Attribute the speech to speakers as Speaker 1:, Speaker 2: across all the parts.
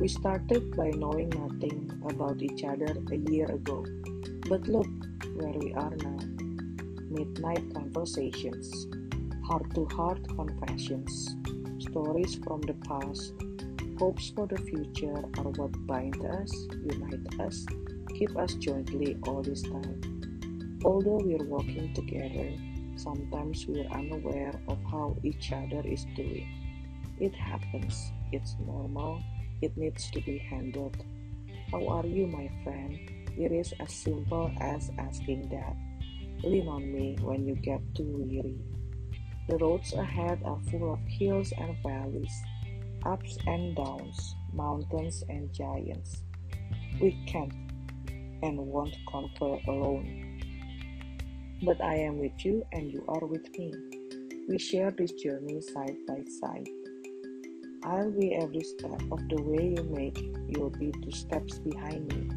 Speaker 1: We started by knowing nothing about each other a year ago. But look where we are now. Midnight conversations, heart to heart confessions, stories from the past, hopes for the future are what bind us, unite us, keep us jointly all this time. Although we're walking together, sometimes we're unaware of how each other is doing. It happens, it's normal, it needs to be handled. How are you, my friend? It is as simple as asking that. Lean on me when you get too weary. The roads ahead are full of hills and valleys, ups and downs, mountains and giants. We can't and won't conquer alone. But I am with you and you are with me. We share this journey side by side. I'll be every step of the way you make, you'll be two steps behind me.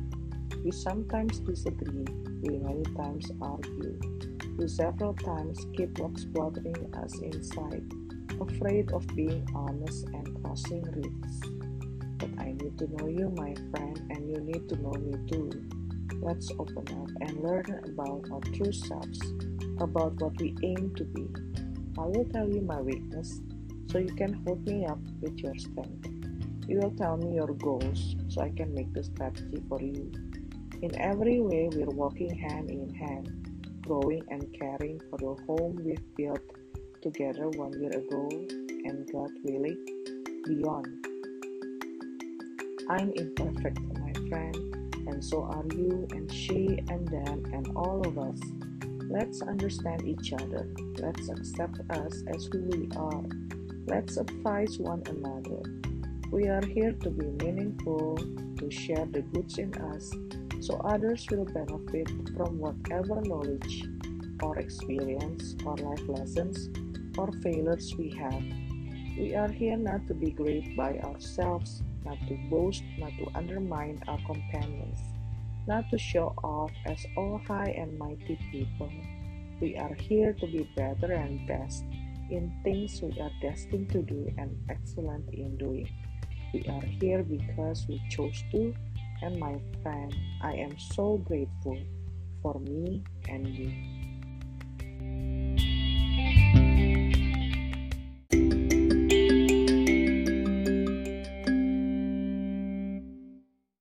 Speaker 1: We sometimes disagree, we many times argue. We several times keep what's bothering us inside, afraid of being honest and crossing risks. But I need to know you, my friend, and you need to know me too. Let's open up and learn about our true selves, about what we aim to be. I will tell you my weakness so you can hold me up with your strength. You will tell me your goals so I can make the strategy for you. In every way, we're walking hand in hand, growing and caring for the home we've built together one year ago and God willing, beyond. I'm imperfect, my friend and so are you and she and them and all of us. Let's understand each other. Let's accept us as who we are. Let's advise one another. We are here to be meaningful, to share the goods in us, so others will benefit from whatever knowledge or experience or life lessons or failures we have. We are here not to be great by ourselves, not to boast, not to undermine our companions, not to show off as all high and mighty people. We are here to be better and best in things we are destined to do and excellent in doing. We are here because we chose to, and my friend, I am so grateful for me and you.